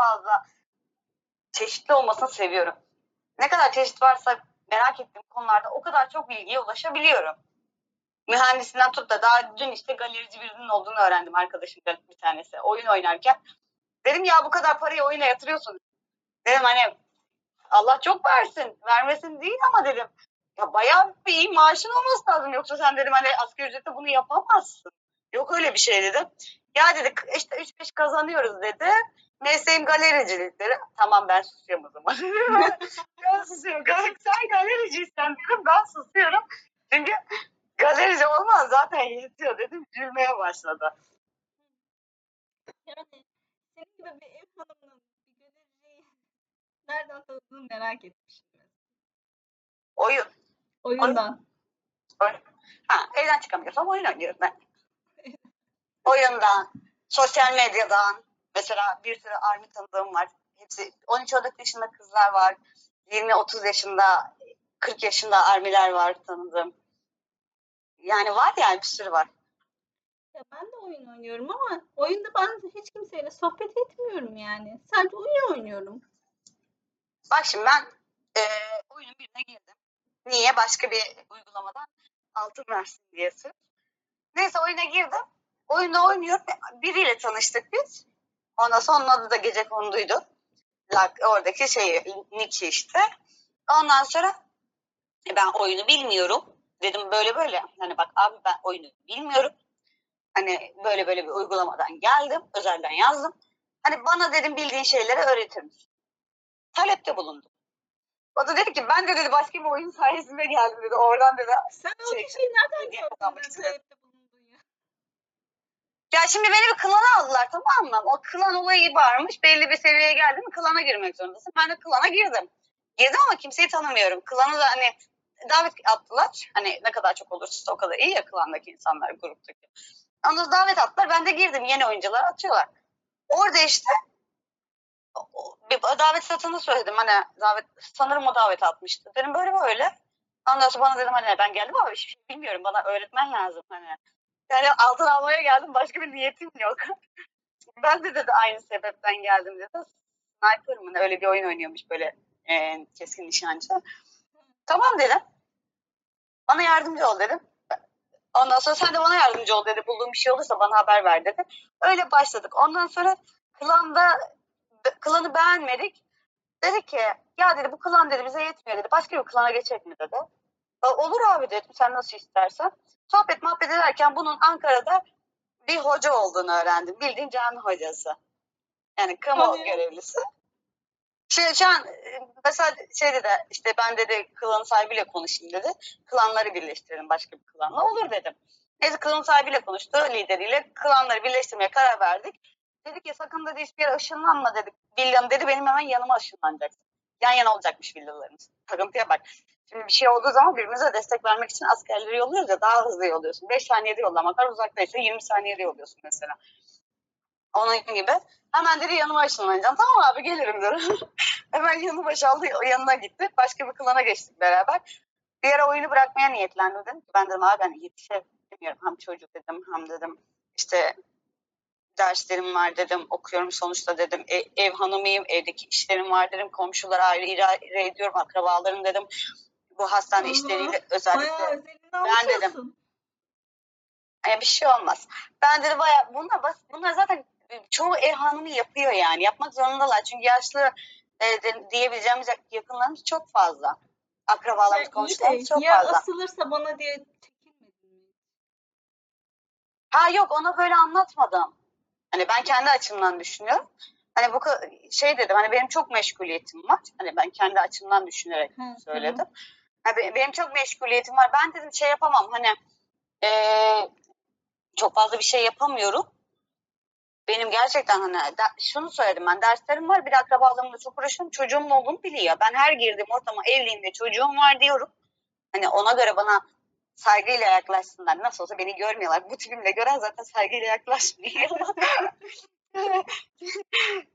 fazla çeşitli olmasını seviyorum. Ne kadar çeşit varsa merak ettiğim konularda o kadar çok bilgiye ulaşabiliyorum. Mühendisinden tut da daha dün işte galerici birinin olduğunu öğrendim arkadaşım bir tanesi oyun oynarken. Dedim ya bu kadar parayı oyuna yatırıyorsun. Dedim hani Allah çok versin. Vermesin değil ama dedim. Ya bayağı bir iyi maaşın olması lazım. Yoksa sen dedim hani asgari ücretle bunu yapamazsın. Yok öyle bir şey dedim. Ya dedi işte 3-5 kazanıyoruz dedi. Mesleğim galericilik dedi. Tamam ben susuyorum o zaman. ben susuyorum. Sen galericiysen dedim ben susuyorum. Çünkü galerici olmaz zaten yetiyor dedim. Gülmeye başladı. Yani senin gibi bir ev hanımının bir galericiyi nereden tanıdığını merak etmişim. Oyun. Oyundan. Oyun. Ha, evden çıkamıyorsam oyun oynuyorum ben. Oyundan, sosyal medyadan. Mesela bir sürü army tanıdığım var. Hepsi 13-14 yaşında kızlar var. 20-30 yaşında, 40 yaşında armiler var tanıdığım. Yani var yani bir sürü var. Ya ben de oyun oynuyorum ama oyunda ben hiç kimseyle sohbet etmiyorum yani. Sadece oyun oynuyorum. Bak şimdi ben e, oyunun birine girdim. Niye? Başka bir uygulamadan altın versin diye sırf. Neyse oyuna girdim. Oyunda oynuyorum. Biriyle tanıştık biz. Ondan sonra onun adı da gece konduydu. Oradaki şey Nick'i işte. Ondan sonra e, ben oyunu bilmiyorum. Dedim böyle böyle. Hani bak abi ben oyunu bilmiyorum. Hani böyle böyle bir uygulamadan geldim. Özelden yazdım. Hani bana dedim bildiğin şeyleri öğretir misin? Talepte bulundum. O da dedi ki ben de dedi başka bir oyun sayesinde geldim dedi. Oradan dedi. Sen o şey, kişiyi nereden gördün? Ya. Şimdi beni bir klana aldılar tamam mı? O klan olayı varmış. Belli bir seviyeye geldi mi klana girmek zorundasın. Ben de klana girdim. Girdim ama kimseyi tanımıyorum. Klanı da hani davet attılar. Hani ne kadar çok olursa o kadar iyi ya klandaki insanlar gruptaki. Ondan davet attılar. Ben de girdim. Yeni oyuncular atıyorlar. Orada işte bir davet satını söyledim. Hani davet sanırım o davet atmıştı. Dedim böyle böyle. Ondan sonra bana dedim hani ben geldim ama hiçbir şey bilmiyorum. Bana öğretmen lazım hani. Yani altın almaya geldim. Başka bir niyetim yok. ben de dedi aynı sebepten geldim dedi. Sniper mı öyle bir oyun oynuyormuş böyle e, keskin nişancı. Tamam dedim. Bana yardımcı ol dedim. Ondan sonra sen de bana yardımcı ol dedi. Bulduğum bir şey olursa bana haber ver dedi. Öyle başladık. Ondan sonra klanda klanı beğenmedik. Dedi ki ya dedi bu klan dedi bize yetmiyor dedi. Başka bir klana geçecek mi dedi. Olur abi dedim sen nasıl istersen. Sohbet muhabbet ederken bunun Ankara'da bir hoca olduğunu öğrendim. Bildiğin cami hocası. Yani kamu görevlisi. Şimdi şu an mesela şey dedi işte ben dedi klan sahibiyle konuşayım dedi. Klanları birleştirelim başka bir klanla. Olur dedim. Neyse klan sahibiyle konuştu lideriyle. Klanları birleştirmeye karar verdik. Dedi ki sakın dedi hiçbir yere ışınlanma dedi. Villam dedi benim hemen yanıma ışınlanacaksın. Yan yana olacakmış villalarımız. Takıntıya bak. Şimdi bir şey olduğu zaman birbirimize destek vermek için askerleri yolluyoruz ya daha hızlı yolluyorsun. 5 saniyede yollamak var uzaktaysa 20 saniyede yolluyorsun mesela. Onun gibi. Hemen dedi yanıma ışınlanacağım. Tamam abi gelirim dedi. Hemen yanı boşaldı yanına gitti. Başka bir klana geçtik beraber. Bir ara oyunu bırakmaya niyetlendim dedim. Ben dedim abi ben yetişemiyorum. Hem çocuk dedim hem dedim işte derslerim var dedim, okuyorum sonuçta dedim, e, ev hanımıyım, evdeki işlerim var dedim, komşular ayrı idare ediyorum, akrabalarım dedim. Bu hastane Allah, işleriyle özellikle ben dedim. E, bir şey olmaz. Ben dedim bayağı bunlar bas, bunlar zaten çoğu ev hanımı yapıyor yani. Yapmak zorundalar. Çünkü yaşlı e, de, diyebileceğimiz yakınlarımız çok fazla. Akrabalarımız, ya komşularımız çok ya fazla. Ya asılırsa bana diye? Ha yok ona böyle anlatmadım. Hani ben kendi açımdan düşünüyorum. Hani bu şey dedim hani benim çok meşguliyetim var. Hani ben kendi açımdan düşünerek hı, söyledim. Hı. Benim çok meşguliyetim var. Ben dedim şey yapamam hani ee, çok fazla bir şey yapamıyorum. Benim gerçekten hani de, şunu söyledim ben derslerim var bir de akrabalarımla çok uğraşıyorum. Çocuğumun olduğunu biliyor. Ben her girdiğim ortama evliyim ve çocuğum var diyorum. Hani ona göre bana saygıyla yaklaşsınlar. Nasıl olsa beni görmüyorlar. Bu tipimle gören zaten saygıyla yaklaşmıyor.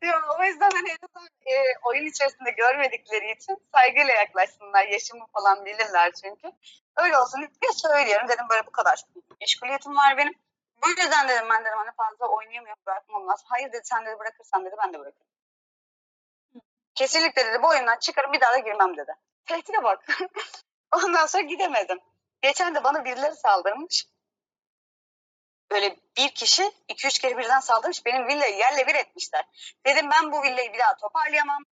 ya, o yüzden hani en azından e, oyun içerisinde görmedikleri için saygıyla yaklaşsınlar. Yaşımı falan bilirler çünkü. Öyle olsun diye söylüyorum. Dedim böyle bu kadar meşguliyetim var benim. Bu yüzden dedim ben dedim hani fazla oynayamıyorum bırakmam lazım. Hayır dedi sen dedi bırakırsan dedi ben de bırakırım. Kesinlikle dedi bu oyundan çıkarım bir daha da girmem dedi. Tehdide bak. Ondan sonra gidemedim. Geçen de bana birileri saldırmış. Böyle bir kişi iki üç kere birden saldırmış. Benim villayı yerle bir etmişler. Dedim ben bu villayı bir daha toparlayamam.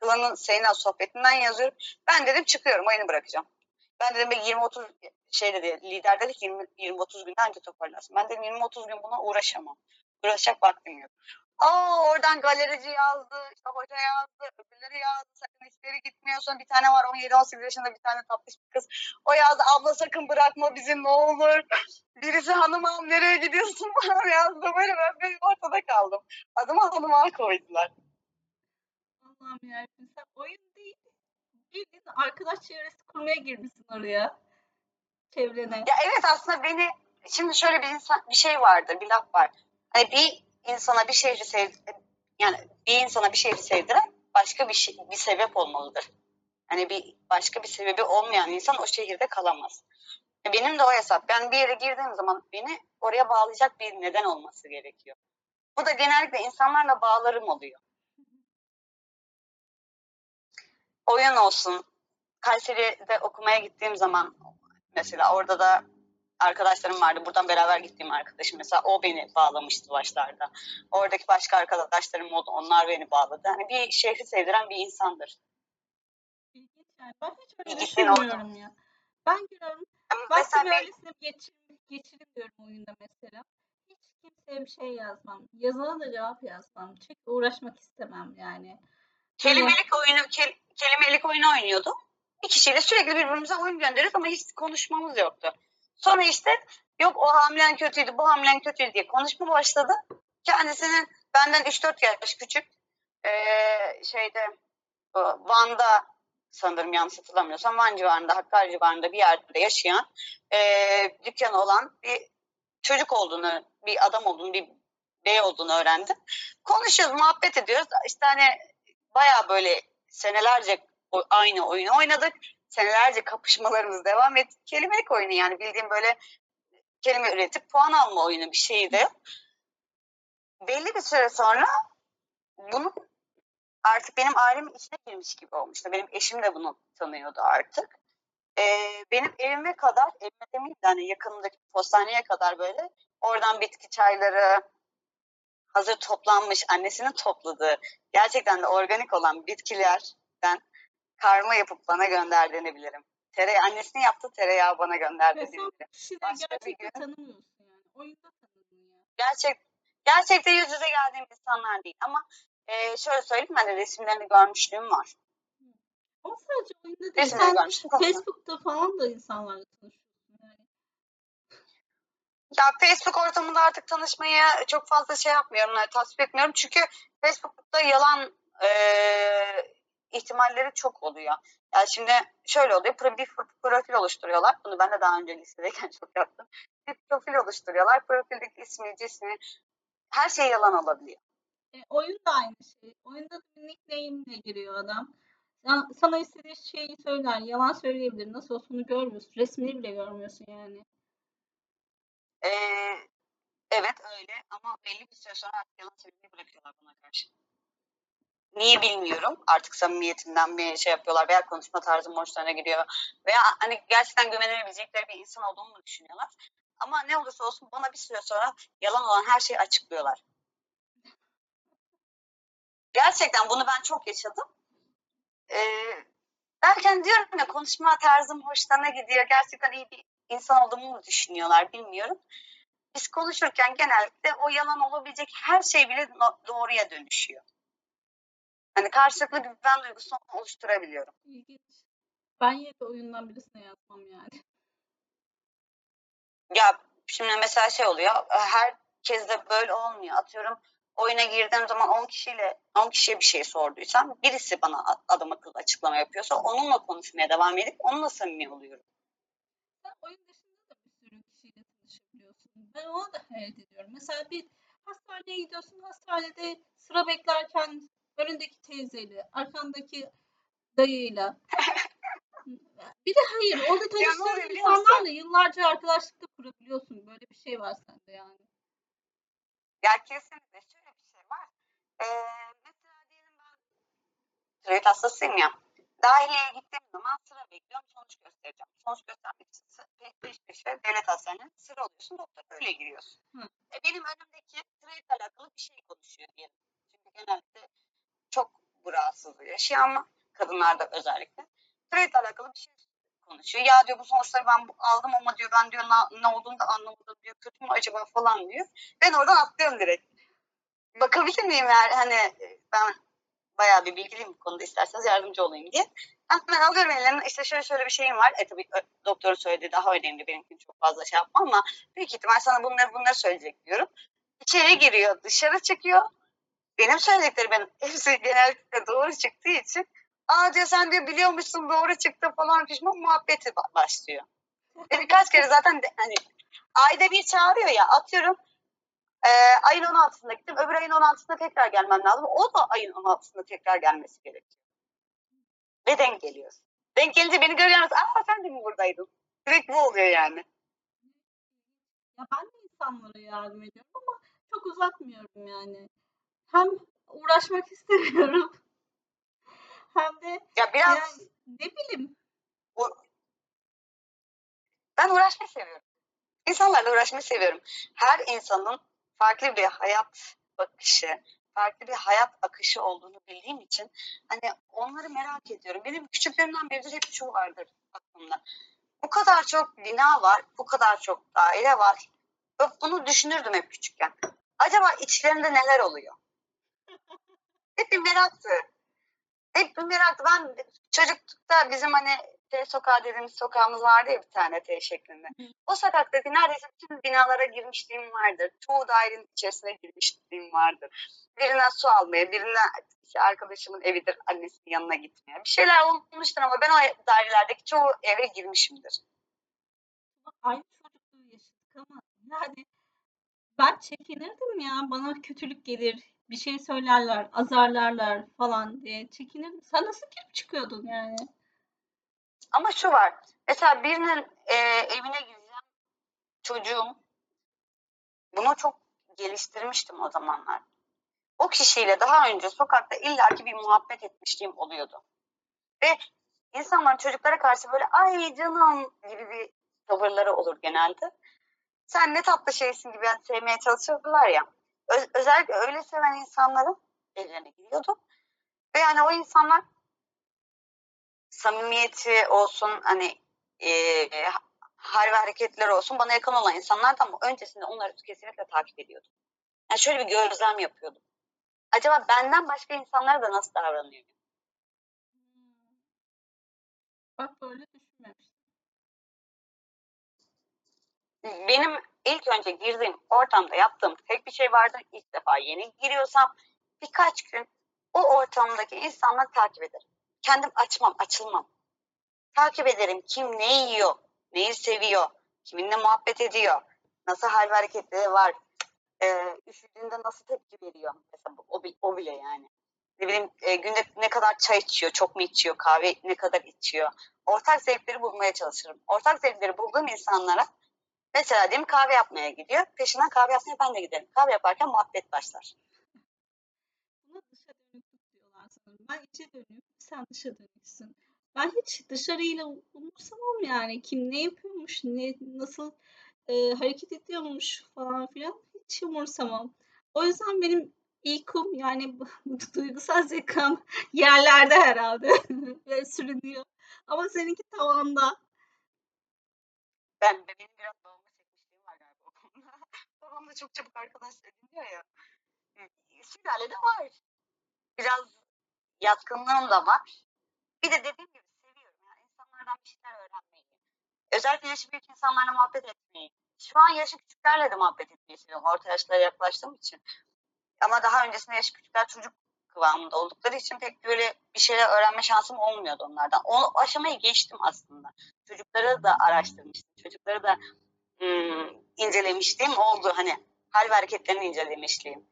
Klanın Seyna sohbetinden yazıyorum. Ben dedim çıkıyorum oyunu bırakacağım. Ben dedim 20-30 şey dedi lider dedi ki 20-30 günde anca toparlarsın. Ben dedim 20-30 gün buna uğraşamam. Uğraşacak vaktim yok. Aa oradan galerici yazdı, işte hoca yazdı, öbürleri yazdı. Sakın hiçbiri gitmiyorsun. Bir tane var 17-18 yaşında bir tane tatlış bir kız. O yazdı abla sakın bırakma bizi ne olur. Birisi hanımam nereye gidiyorsun falan yazdı. Böyle ben, ben ortada kaldım. Adımı hanıma koydular. Allah'ım yarabbim sen oyun değil. Bildiğin arkadaş çevresi kurmaya girmişsin oraya. Çevrene. Ya evet aslında beni şimdi şöyle bir insan bir şey vardır, bir laf var. Hani bir insana bir şehri sev yani bir insana bir şehri sevdiren başka bir şey, bir sebep olmalıdır. Hani bir başka bir sebebi olmayan insan o şehirde kalamaz. E, Benim de o hesap. Ben bir yere girdiğim zaman beni oraya bağlayacak bir neden olması gerekiyor. Bu da genellikle insanlarla bağlarım oluyor. Oyun olsun. Kayseri'de okumaya gittiğim zaman mesela orada da arkadaşlarım vardı. Buradan beraber gittiğim arkadaşım mesela o beni bağlamıştı başlarda. Oradaki başka arkadaşlarım oldu. Onlar beni bağladı. Hani bir şehri sevdiren bir insandır. İlginç yani. Ben hiç öyle İlginç düşünmüyorum ya. Ben giriyorum. Ama Başka mesela bir ben- öylesine geçir, geçirim diyorum oyunda mesela. Hiç kimseye bir şey yazmam. Yazana da cevap yazmam. Çünkü uğraşmak istemem yani. kelimelik oyunu kel- kelimelik oyunu oynuyordum. Bir kişiyle sürekli birbirimize oyun gönderiyoruz ama hiç konuşmamız yoktu. Sonra işte yok o hamlen kötüydü, bu hamlen kötüydü diye konuşma başladı. Kendisinin benden 3-4 yaş küçük eee, şeyde Van'da sanırım yanlış hatırlamıyorsam Van civarında, Hakkari civarında bir yerde yaşayan eee dükkanı olan bir çocuk olduğunu, bir adam olduğunu, bir bey olduğunu öğrendim. Konuşuyoruz, muhabbet ediyoruz. İşte hani bayağı böyle senelerce aynı oyunu oynadık. Senelerce kapışmalarımız devam etti. Kelimelik oyunu yani bildiğim böyle kelime üretip puan alma oyunu bir şeydi. Belli bir süre sonra bunu artık benim ailemin içine girmiş gibi olmuştu. Benim eşim de bunu tanıyordu artık. Ee, benim evime kadar, evime demeyeyim de hani yakınındaki postaneye kadar böyle oradan bitki çayları, hazır toplanmış annesinin topladığı gerçekten de organik olan bitkilerden karma yapıp bana gönderdiğini bilirim. Tereyağı annesinin yaptığı tereyağı bana Ve gönderdiğini sen bilirim. kişileri Başka bir gerçekten gün- tanımıyorsun yani. Oyunda ya. Gerçek gerçekte yüz yüze geldiğim insanlar değil ama e, şöyle söyleyeyim ben de resimlerini görmüşlüğüm var. Ama sadece oyunda değil. Sen. Facebook'ta falan da insanlarla tanışıyorsun yani. Ya Facebook ortamında artık tanışmayı çok fazla şey yapmıyorum, yani tasvip etmiyorum. Çünkü Facebook'ta yalan eee, ihtimalleri çok oluyor. Yani şimdi şöyle oluyor, bir profil oluşturuyorlar. Bunu ben de daha önce lisedeyken çok yaptım. Bir profil oluşturuyorlar. Profildeki ismi, cismi, her şey yalan olabiliyor. E, oyun da aynı şey. Oyunda da bir nickname'le giriyor adam. Sana, sana istediği şeyi söyler. Yalan söyleyebilir. Nasıl olsa onu görmüyorsun. Resmini bile görmüyorsun yani. Eee, evet öyle ama belli bir süre sonra artık yalan söylemeyi bırakıyorlar buna karşı. Niye bilmiyorum. Artık samimiyetimden bir şey yapıyorlar veya konuşma tarzım hoşlarına gidiyor. Veya hani gerçekten güvenebilecekleri bir insan olduğumu mu düşünüyorlar. Ama ne olursa olsun bana bir süre sonra yalan olan her şeyi açıklıyorlar. Gerçekten bunu ben çok yaşadım. Ee, derken diyorum ya konuşma tarzım hoşlarına gidiyor. Gerçekten iyi bir insan olduğumu mu düşünüyorlar bilmiyorum. Biz konuşurken genellikle o yalan olabilecek her şey bile doğruya dönüşüyor. Hani karşılıklı güven duygusunu oluşturabiliyorum. İlginç. Ben yine de oyundan birisine yazmam yani. Ya şimdi mesela şey oluyor. Herkes de böyle olmuyor. Atıyorum oyuna girdiğim zaman 10 kişiyle 10 kişiye bir şey sorduysam birisi bana adam akıllı açıklama yapıyorsa onunla konuşmaya devam edip onunla samimi oluyorum. Sen oyun dışında da bir sürü kişiyle tanışabiliyorsun. Ben ona da hayret ediyorum. Mesela bir hastaneye gidiyorsun. Hastanede sıra beklerken önündeki teyzeyle, arkandaki dayıyla. Bir de hayır, orada tanıştığın insanlarla yıllarca arkadaşlık da kurabiliyorsun. Böyle bir şey var sende yani. Ya kesinlikle şöyle bir şey var. Ee, mesela diyelim ben tiroid hastasıyım ya. Dahiliyeye gittiğim zaman sıra bekliyorum. Sonuç göstereceğim. Sonuç göstermek için peş peş peşe devlet hastanelerinde sıra oluyorsun. Doktor öyle giriyorsun. Hı. E benim önümdeki tiroidle alakalı bir şey konuşuyor diyelim. Çünkü genelde çok bu rahatsızlığı yaşayan ama kadınlarda özellikle tiroidle alakalı bir şey konuşuyor. Ya diyor bu sonuçları ben aldım ama diyor ben diyor ne, ne olduğunu da anlamadım diyor. Kötü mü acaba falan diyor. Ben oradan atlıyorum direkt. Bakabilir miyim eğer hani e, ben bayağı bir bilgiliyim bu konuda isterseniz yardımcı olayım diye. Hemen alıyorum ellerine işte şöyle şöyle bir şeyim var. E tabii doktorun söylediği daha önemli benimkini çok fazla şey yapma ama büyük ihtimal sana bunları bunları söyleyecek diyorum. İçeri giriyor dışarı çıkıyor. Benim söylediklerimin hepsi genellikle doğru çıktığı için aa diyor sen diyor biliyormuşsun doğru çıktı falan pişman muhabbeti ba- başlıyor. Ve birkaç kere zaten de, hani ayda bir çağırıyor ya atıyorum e, ayın 16'sında gittim öbür ayın 16'sında tekrar gelmem lazım. O da ayın 16'sında tekrar gelmesi gerekiyor. Ve denk geliyoruz. Denk gelince beni görüyorsunuz. Aa sen de mi buradaydın? Direkt bu oluyor yani. Ya ben de insanlara yardım ediyorum ama çok uzatmıyorum yani. Hem uğraşmak istemiyorum hem de Ya biraz yani ne bileyim ben uğraşmayı seviyorum. İnsanlarla uğraşmayı seviyorum. Her insanın farklı bir hayat bakışı, farklı bir hayat akışı olduğunu bildiğim için hani onları merak ediyorum. Benim küçüklüğümden beridir hep şu vardır aklımda. Bu kadar çok bina var, bu kadar çok daire var. Bunu düşünürdüm hep küçükken. Acaba içlerinde neler oluyor? Hep bir meraktı. Hep bir meraktı. Ben çocuklukta bizim hani T sokağı dediğimiz sokağımız vardı ya bir tane T şeklinde. O sokaktaki neredeyse bütün binalara girmişliğim vardır. Çoğu dairenin içerisine girmişliğim vardır. Birine su almaya, birine işte arkadaşımın evidir, annesinin yanına gitmeye. Bir şeyler olmuştur ama ben o dairelerdeki çoğu eve girmişimdir. aynı çocukluğu yaşadık ama yani ben çekinirdim ya bana kötülük gelir bir şey söylerler azarlarlar falan diye çekinirdim. Sen nasıl girip çıkıyordun yani? Ama şu var. Mesela birinin e, evine gireceğim çocuğum. Bunu çok geliştirmiştim o zamanlar. O kişiyle daha önce sokakta illaki bir muhabbet etmişliğim oluyordu. Ve insanların çocuklara karşı böyle ay canım gibi bir tavırları olur genelde. Sen ne tatlı şeysin gibi yani sevmeye çalışıyordular ya. Özellikle öyle seven insanların evlerine giriyordum. Ve yani o insanlar samimiyeti olsun hani e, hal ve hareketleri olsun bana yakın olan insanlardı ama öncesinde onları kesinlikle takip ediyordum. Yani şöyle bir gözlem yapıyordum. Acaba benden başka insanlara da nasıl davranıyor? Bak böyle düşünmemiştim. Benim ilk önce girdiğim ortamda yaptığım tek bir şey vardı. İlk defa yeni giriyorsam birkaç gün o ortamdaki insanları takip ederim. Kendim açmam, açılmam. Takip ederim kim ne yiyor, neyi seviyor, kiminle muhabbet ediyor, nasıl hal ve hareketleri var, e, üşüdüğünde nasıl tepki veriyor. Mesela o, o bile yani. Ne bileyim e, günde ne kadar çay içiyor, çok mu içiyor, kahve ne kadar içiyor. Ortak zevkleri bulmaya çalışırım. Ortak zevkleri bulduğum insanlara mesela diyelim kahve yapmaya gidiyor. Peşinden kahve yapmaya ben de giderim. Kahve yaparken muhabbet başlar. Buna dışa dönüklük diyorlar sanırım. Ben içe dönüyorum, sen dışa dönüksün. Ben hiç dışarıyla umursamam yani. Kim ne yapıyormuş, ne nasıl e, hareket ediyormuş falan filan hiç umursamam. O yüzden benim IQ'm yani duygusal zekam yerlerde herhalde ve sürünüyor. Ama seninki tavanda. Ben benim biraz bağımlı çekmişliğim var galiba o konuda. Babam da çok çabuk arkadaş ediniyor ya. Sülalede var. Biraz yatkınlığım da var. Bir de dediğim gibi seviyorum. Yani insanlardan bir şeyler öğrenmeyi. Özellikle yaşı büyük insanlarla muhabbet etmeyi. Şu an yaşı küçüklerle de muhabbet etmeyi seviyorum. Orta yaşlara yaklaştığım için. Ama daha öncesinde yaşı küçükler çocuk kıvamında oldukları için pek böyle bir şeyler öğrenme şansım olmuyordu onlardan. O aşamayı geçtim aslında. Çocukları da araştırmıştım. Çocukları da ım, incelemişliğim oldu. Hani hal ve hareketlerini incelemişliğim.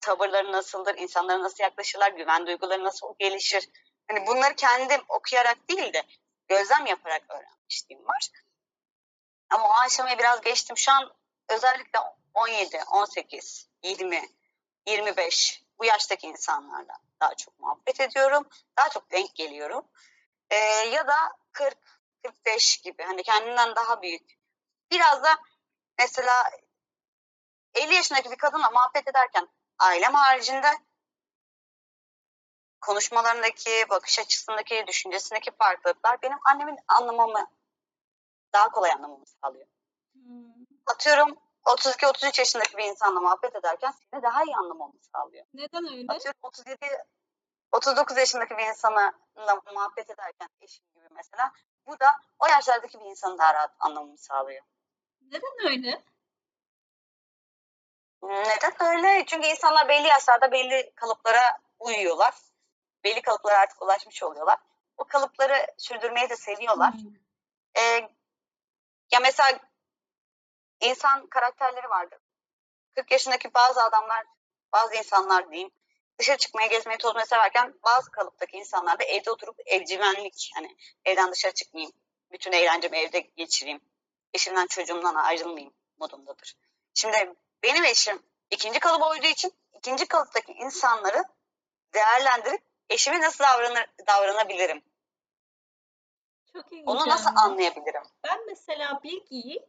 Tavırları nasıldır, insanlara nasıl yaklaşırlar, güven duyguları nasıl gelişir. Hani bunları kendim okuyarak değil de gözlem yaparak öğrenmişliğim var. Ama o aşamayı biraz geçtim. Şu an özellikle 17, 18, 20, 25 bu yaştaki insanlarla daha çok muhabbet ediyorum. Daha çok denk geliyorum. Ee, ya da 40-45 gibi hani kendinden daha büyük. Biraz da mesela 50 yaşındaki bir kadınla muhabbet ederken ailem haricinde konuşmalarındaki, bakış açısındaki, düşüncesindeki farklılıklar benim annemin anlamamı daha kolay anlamamı sağlıyor. Hmm. Atıyorum 32-33 yaşındaki bir insanla muhabbet ederken seni daha iyi anlamamı sağlıyor. Neden öyle? Atıyorum 37 39 yaşındaki bir insanla muhabbet ederken eşim gibi mesela bu da o yaşlardaki bir insanı daha rahat anlamamı sağlıyor. Neden öyle? Neden öyle? Çünkü insanlar belli yaşlarda belli kalıplara uyuyorlar. Belli kalıplara artık ulaşmış oluyorlar. O kalıpları sürdürmeyi de seviyorlar. Hmm. Ee, ya mesela insan karakterleri vardır. 40 yaşındaki bazı adamlar, bazı insanlar diyeyim, dışarı çıkmaya, gezmeyi, tozmayı severken bazı kalıptaki insanlar da evde oturup evcimenlik, hani evden dışarı çıkmayayım, bütün eğlencemi evde geçireyim, eşimden çocuğumdan ayrılmayayım modundadır. Şimdi benim eşim ikinci kalıba uyduğu için ikinci kalıptaki insanları değerlendirip eşime nasıl davranır, davranabilirim? Çok ilginç. Onu nasıl anlayabilirim? Ben mesela bilgiyi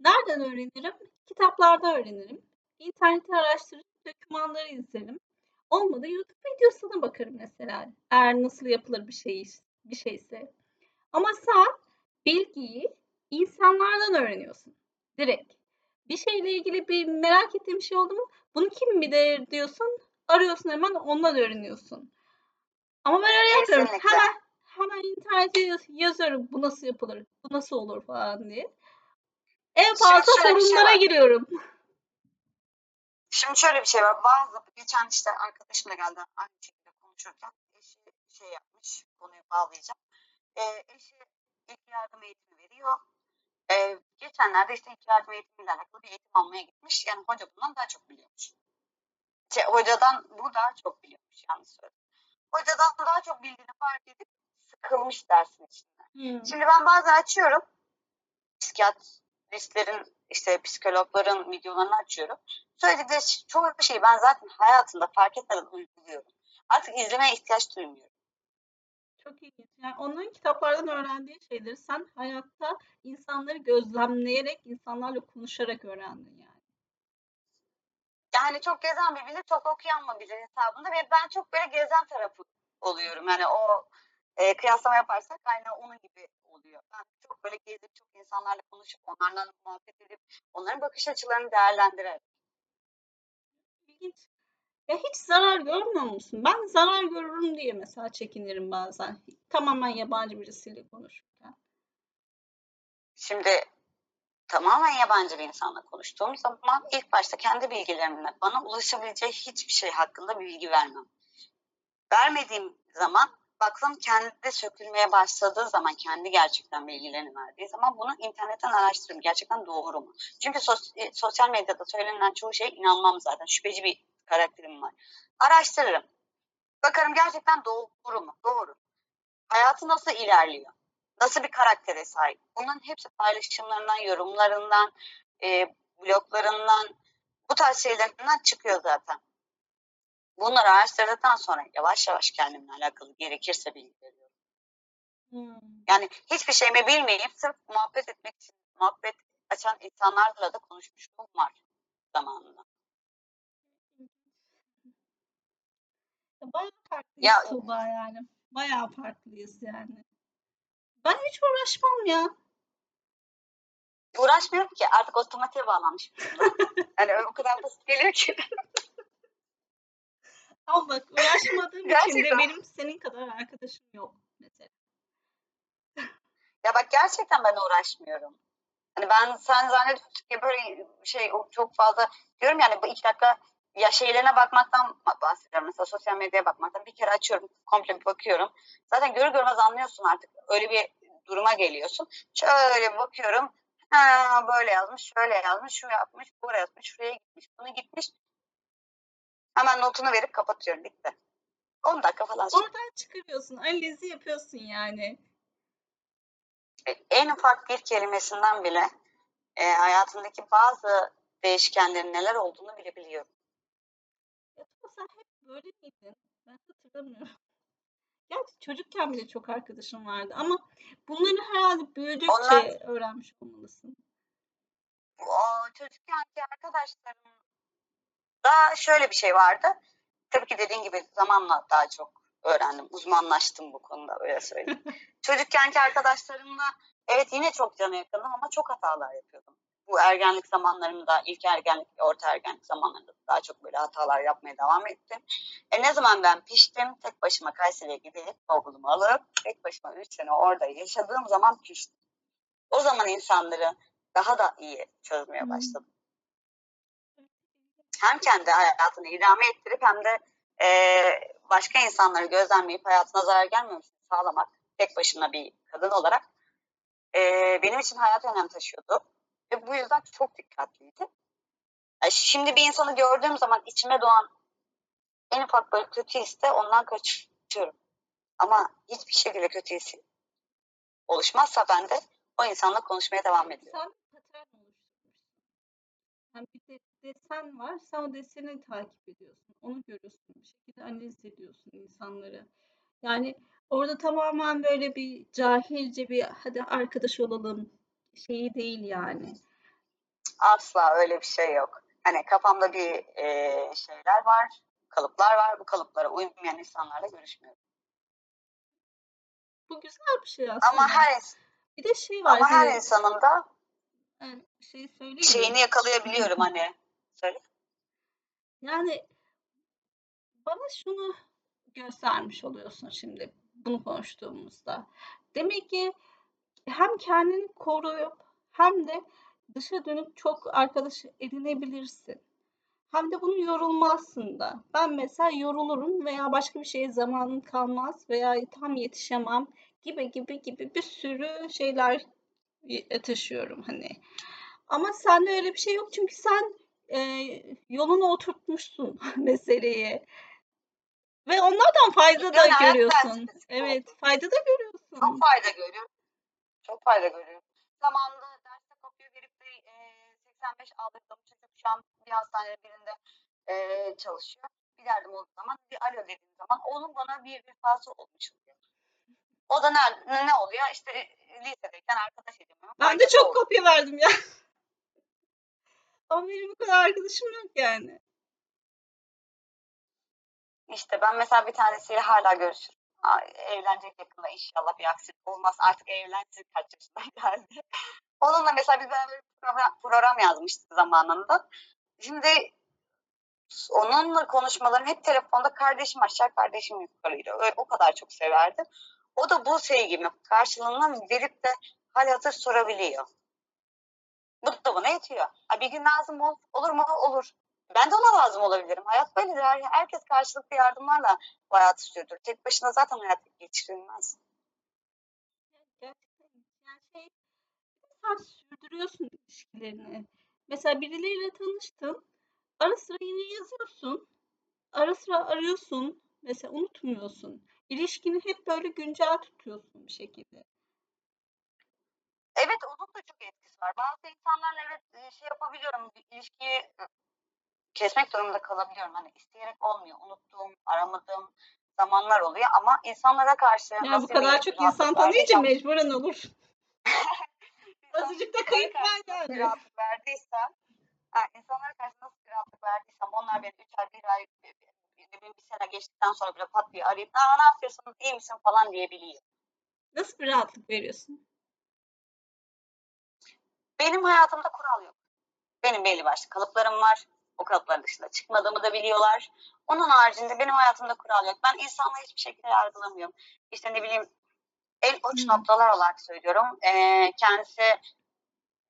nereden öğrenirim? Kitaplarda öğrenirim. İnternette araştırıp dokümanları izlerim. Olmadı YouTube videosuna bakarım mesela. Eğer nasıl yapılır bir şey bir şeyse. Ama sen bilgiyi insanlardan öğreniyorsun. Direkt. Bir şeyle ilgili bir merak ettiğin bir şey oldu mu? Bunu kim bilir diyorsun. Arıyorsun hemen ondan öğreniyorsun. Ama ben öyle yapıyorum. Hemen hemen internete yaz- yazıyorum bu nasıl yapılır, bu nasıl olur falan diye. En fazla şöyle şey forumlara var. giriyorum. Şimdi şöyle bir şey var. Bazı geçen işte arkadaşım da geldi aynı şekilde konuşurken eşi şey yapmış konuyu bağlayacağım. Ee, eşi ilk yardım eğitimi veriyor. Ee, geçenlerde işte yardım eğitimiyle alakalı bir eğitim almaya gitmiş. Yani hoca bundan daha çok biliyormuş. Şey, hocadan bu daha çok biliyormuş yanlış söyledim. Hocadan daha çok bildiğini fark edip sıkılmış dersin içinde. Hmm. Şimdi ben bazen açıyorum. Psikiyatristlerin işte psikologların videolarını açıyorum. Söyledikleri çoğu şeyi ben zaten hayatımda fark etmeden uyguluyorum. Artık izlemeye ihtiyaç duymuyorum. Çok ilginç. Yani onların kitaplardan öğrendiği şeyleri sen hayatta insanları gözlemleyerek, insanlarla konuşarak öğrendin yani. Yani çok gezen mi bilir, çok okuyan mı bilir hesabında ve ben çok böyle gezen tarafı oluyorum. Yani o e, kıyaslama yaparsak aynen onun gibi oluyor. Ben çok böyle gezip çok insanlarla konuşup onlarla muhabbet edip onların bakış açılarını değerlendirerek. İlginç. Ya hiç zarar görmüyor musun? Ben zarar görürüm diye mesela çekinirim bazen. Tamamen yabancı birisiyle konuşurken. Şimdi tamamen yabancı bir insanla konuştuğum zaman ilk başta kendi bilgilerimle bana ulaşabileceği hiçbir şey hakkında bilgi vermem. Vermediğim zaman baktım kendi sökülmeye başladığı zaman kendi gerçekten bilgilerini verdiği zaman bunu internetten araştırırım. Gerçekten doğru mu? Çünkü e, sosyal medyada söylenen çoğu şeye inanmam zaten. Şüpheci bir karakterim var. Araştırırım. Bakarım gerçekten doğru mu? Doğru. Hayatı nasıl ilerliyor? Nasıl bir karaktere sahip? Bunların hepsi paylaşımlarından, yorumlarından, e, bloglarından, bu tarz şeylerinden çıkıyor zaten. Bunları araştırdıktan sonra yavaş yavaş kendimle alakalı gerekirse bilgi veriyorum. Hmm. Yani hiçbir şeyimi bilmeyip sırf muhabbet etmek için muhabbet açan insanlarla da konuşmuşluğum var zamanında. Bayağı farklıyız Ya- Tuğba yani. Bayağı farklıyız yani. Ben hiç uğraşmam ya. Uğraşmıyorum ki artık otomatiğe bağlanmış. hani o kadar basit geliyor ki. Ama bak uğraşmadığım için de Gerçekten. benim senin kadar arkadaşım yok mesela. Ya bak gerçekten ben uğraşmıyorum. Hani ben sen zannediyorsun ki böyle şey o çok fazla diyorum yani bu iki dakika ya şeylerine bakmaktan bahsediyorum. Mesela sosyal medyaya bakmaktan bir kere açıyorum komple bir bakıyorum. Zaten görür görmez anlıyorsun artık öyle bir duruma geliyorsun. Şöyle bakıyorum. Ha, böyle yazmış, şöyle yazmış, şu yapmış, buraya yazmış, şuraya gitmiş, bunu gitmiş. Hemen notunu verip kapatıyorum. Bitti. 10 dakika falan. sonra. Oradan çıkarıyorsun. Analizi yapıyorsun yani. en ufak bir kelimesinden bile e, hayatındaki bazı değişkenlerin neler olduğunu bilebiliyorum. Sen hep böyle miydin? Ben hatırlamıyorum. Gerçi çocukken bile çok arkadaşım vardı ama bunları herhalde büyüdükçe Onlar- öğrenmiş olmalısın. o çocukkenki arkadaşlarım da şöyle bir şey vardı. Tabii ki dediğin gibi zamanla daha çok öğrendim. Uzmanlaştım bu konuda öyle söyleyeyim. Çocukkenki arkadaşlarımla evet yine çok cana yakındım ama çok hatalar yapıyordum. Bu ergenlik zamanlarımda, ilk ergenlik orta ergenlik zamanlarında daha çok böyle hatalar yapmaya devam ettim. E ne zaman ben piştim, tek başıma Kayseri'ye gidip bavulumu alıp tek başıma 3 sene orada yaşadığım zaman piştim. O zaman insanları daha da iyi çözmeye Hmm. başladım hem kendi hayatını idame ettirip hem de e, başka insanları gözlemleyip hayatına zarar gelmemesini sağlamak tek başına bir kadın olarak e, benim için hayat önem taşıyordu. Ve bu yüzden çok dikkatliydi. Yani şimdi bir insanı gördüğüm zaman içime doğan en ufak böyle kötü his de ondan kaçıyorum. Ama hiçbir şekilde kötü his oluşmazsa ben de o insanla konuşmaya devam ediyorum. Sen bir patern oluşturmuşsun. Yani bir de, desen var, sen o deseni takip ediyorsun. Onu görüyorsun. Bir şekilde analiz ediyorsun insanları. Yani orada tamamen böyle bir cahilce bir hadi arkadaş olalım şeyi değil yani. Asla öyle bir şey yok. Hani kafamda bir e, şeyler var, kalıplar var. Bu kalıplara uymayan insanlarla görüşmüyorum. Bu güzel bir şey aslında. Ama her Bir de şey var. ama her hani, insanın da yani şey söyleyeyim şeyini yakalayabiliyorum hani. Söyle. Yani bana şunu göstermiş oluyorsun şimdi bunu konuştuğumuzda. Demek ki hem kendini koruyup hem de dışa dönük çok arkadaş edinebilirsin. Hem de bunu yorulmazsın da. Ben mesela yorulurum veya başka bir şeye zamanım kalmaz veya tam yetişemem gibi gibi gibi bir sürü şeyler y- taşıyorum hani. Ama sende öyle bir şey yok çünkü sen e, yoluna oturtmuşsun meseleyi. Ve onlardan fayda da görüyorsun. Evet, fayda da görüyorsun. Çok fayda görüyorum. Çok fayda görüyorum. Zamanında derste kopya verip de e, 85 aldırdığım çocuk şu an bir hastanede birinde e, çalışıyor. Bir derdim olduğu zaman bir alo dediğim zaman oğlum bana bir vefası olmuş oluyor. O da ne, ne, oluyor? İşte e, lisedeyken arkadaş edinmem. Ben de çok kopya verdim ya. Ama benim bu kadar arkadaşım yok yani. İşte ben mesela bir tanesiyle hala görüşürüm. Evlenecek yakında inşallah bir aksilik olmaz. Artık evlensin kaç yaşına geldi. Onunla mesela biz beraber bir program, yazmıştık zamanında. Şimdi onunla konuşmalarım hep telefonda kardeşim aşağı kardeşim yukarıydı. O kadar çok severdi. O da bu sevgimi karşılığında verip de hal hatır sorabiliyor. Bu da bana yetiyor. Bir gün lazım ol, olur mu? Olur. Ben de ona lazım olabilirim. Hayat böyledir. Her- Herkes karşılıklı yardımlarla bu hayatı sürdürür. Tek başına zaten hayat geçirilmez. Yani şey sen sürdürüyorsun ilişkilerini. Mesela birileriyle tanıştın. Ara sıra yine yazıyorsun. Ara sıra arıyorsun. Mesela unutmuyorsun. İlişkini hep böyle güncel tutuyorsun bir şekilde. Evet onun da çok etkisi var. Bazı insanlarla evet e, şey yapabiliyorum. ilişkiyi kesmek durumunda kalabiliyorum. Hani isteyerek olmuyor. Unuttuğum, aramadığım zamanlar oluyor ama insanlara karşı Yani bu kadar çok insan tanıyınca mecburen olur. Azıcık da kayıp nasıl yani. rahatlık verdiysem, ha, insanlara karşı nasıl bir rahatlık verdiysem onlar beni 3 ay, 1 ay, bir sene geçtikten sonra bile pat diye arayıp Aa, ne yapıyorsun, iyi misin falan diyebiliyor. Nasıl bir rahatlık veriyorsun? Benim hayatımda kural yok. Benim belli başlı kalıplarım var. O kalıpların dışında çıkmadığımı da biliyorlar. Onun haricinde benim hayatımda kural yok. Ben insanları hiçbir şekilde yargılamıyorum. İşte ne bileyim en uç Hmm. noktalar olarak söylüyorum. Ee, kendisi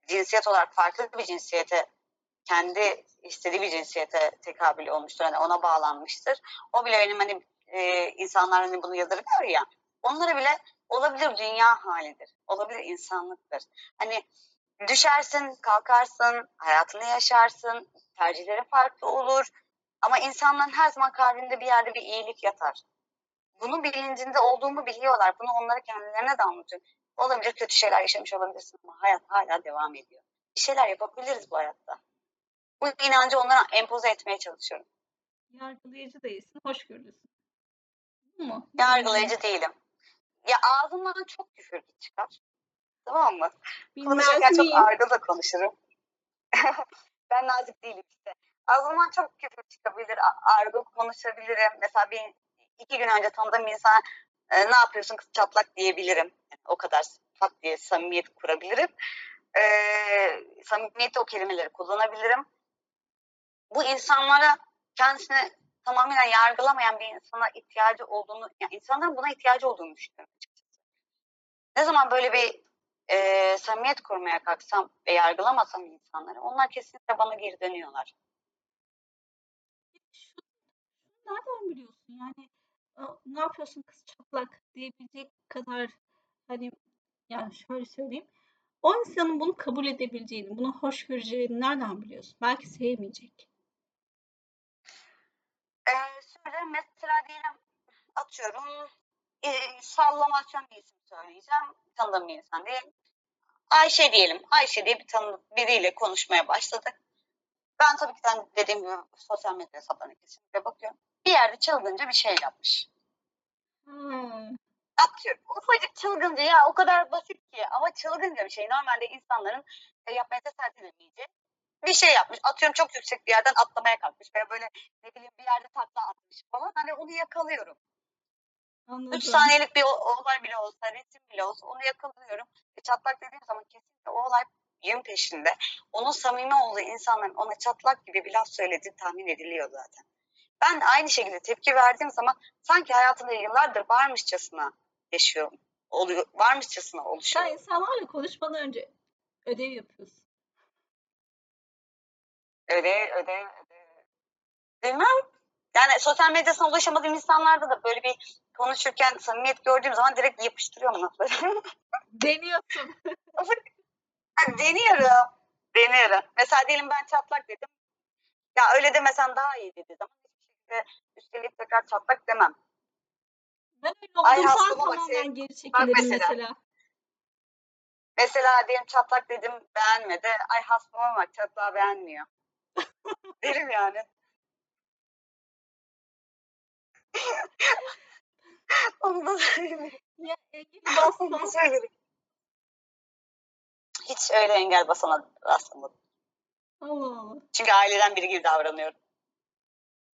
cinsiyet olarak farklı bir cinsiyete kendi istediği bir cinsiyete tekabül olmuştur. Hani ona bağlanmıştır. O bile benim hani e, insanlar hani bunu yadırgıyor ya. Onlara bile olabilir dünya halidir. Olabilir insanlıktır. Hani düşersin, kalkarsın, hayatını yaşarsın, tercihleri farklı olur. Ama insanların her zaman kalbinde bir yerde bir iyilik yatar. Bunun bilincinde olduğumu biliyorlar. Bunu onlara kendilerine de anlatıyorum. Olabilir kötü şeyler yaşamış olabilirsin ama hayat hala devam ediyor. Bir şeyler yapabiliriz bu hayatta. Bu inancı onlara empoze etmeye çalışıyorum. Yargılayıcı değilsin, hoşgörülüsün. Bu mu? Yargılayıcı değilim. Ya ağzımdan çok küfür çıkar. Tamam mı? Bilmez Konuşurken çok miyim? argo da konuşurum. ben nazik değilim işte. Ağzımdan çok küfür çıkabilir, argo konuşabilirim. Mesela bir iki gün önce tanıdığım bir e, ne yapıyorsun kız çatlak diyebilirim. Yani o kadar pat diye samimiyet kurabilirim. E, samimiyette o kelimeleri kullanabilirim. Bu insanlara kendisini tamamen yargılamayan bir insana ihtiyacı olduğunu, yani insanların buna ihtiyacı olduğunu düşünüyorum. Ne zaman böyle bir e, samimiyet kurmaya kalksam ve yargılamasam insanları, onlar kesinlikle bana geri dönüyorlar. Şunu nereden biliyorsun? Yani "Aa, ne yapıyorsun kız çatlak diyebilecek kadar hani yani şöyle söyleyeyim. O insanın bunu kabul edebileceğini, bunu hoş göreceğini nereden biliyorsun? Belki sevmeyecek. E, şöyle mesela diyelim atıyorum e, sallamasyon bir isim söyleyeceğim. Tanıdığım bir insan değil. Ayşe diyelim. Ayşe diye bir tanıdık biriyle konuşmaya başladık. Ben tabii ki de dediğim gibi sosyal medya hesaplarına kesinlikle bakıyorum. Bir yerde çılgınca bir şey yapmış. Ha, Atıyorum. Ufacık çılgınca ya o kadar basit ki ama çılgınca bir şey. Normalde insanların e, yapmaya cesaret edemeyeceği bir şey yapmış. Atıyorum çok yüksek bir yerden atlamaya kalkmış veya böyle ne bileyim bir yerde takla atmış falan. Hani onu yakalıyorum. Anladım. 3 saniyelik bir olay bile olsa, resim bile olsa onu yakalıyorum. E, çatlak dediğim zaman kesinlikle o olay yön peşinde. Onun samimi olduğu insanların ona çatlak gibi bir laf söylediği tahmin ediliyor zaten. Ben aynı şekilde tepki verdiğim zaman sanki hayatımda yıllardır varmışçasına yaşıyor, oluyor, varmışçasına oluşuyor. Sen insanlarla konuşmadan önce ödev yapıyorsun. Öyle, öyle, öyle. Bilmem. Yani sosyal medyasına ulaşamadığım insanlarda da böyle bir konuşurken samimiyet gördüğüm zaman direkt yapıştırıyorum lafları. Deniyorsun. Yani deniyorum. Deniyorum. Mesela diyelim ben çatlak dedim. Ya öyle demesen daha iyi dedi zaman hiçbir şekilde üstelik tekrar çatlak demem. Ben öyle Ay, olduğum zaman tamamen geri çekilirim mesela. mesela. Mesela diyelim çatlak dedim beğenmedi. Ay hastama bak çatlağı beğenmiyor. Derim yani. Onu da söylerim. Ya Egeli Onu da. Hiç öyle engel basana rastlamadım. Allah Allah. Çünkü aileden biri gibi davranıyorum.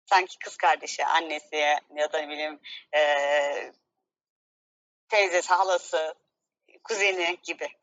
Sanki kız kardeşi, annesi ya da ne bileyim eee teyzesi, halası, kuzeni gibi.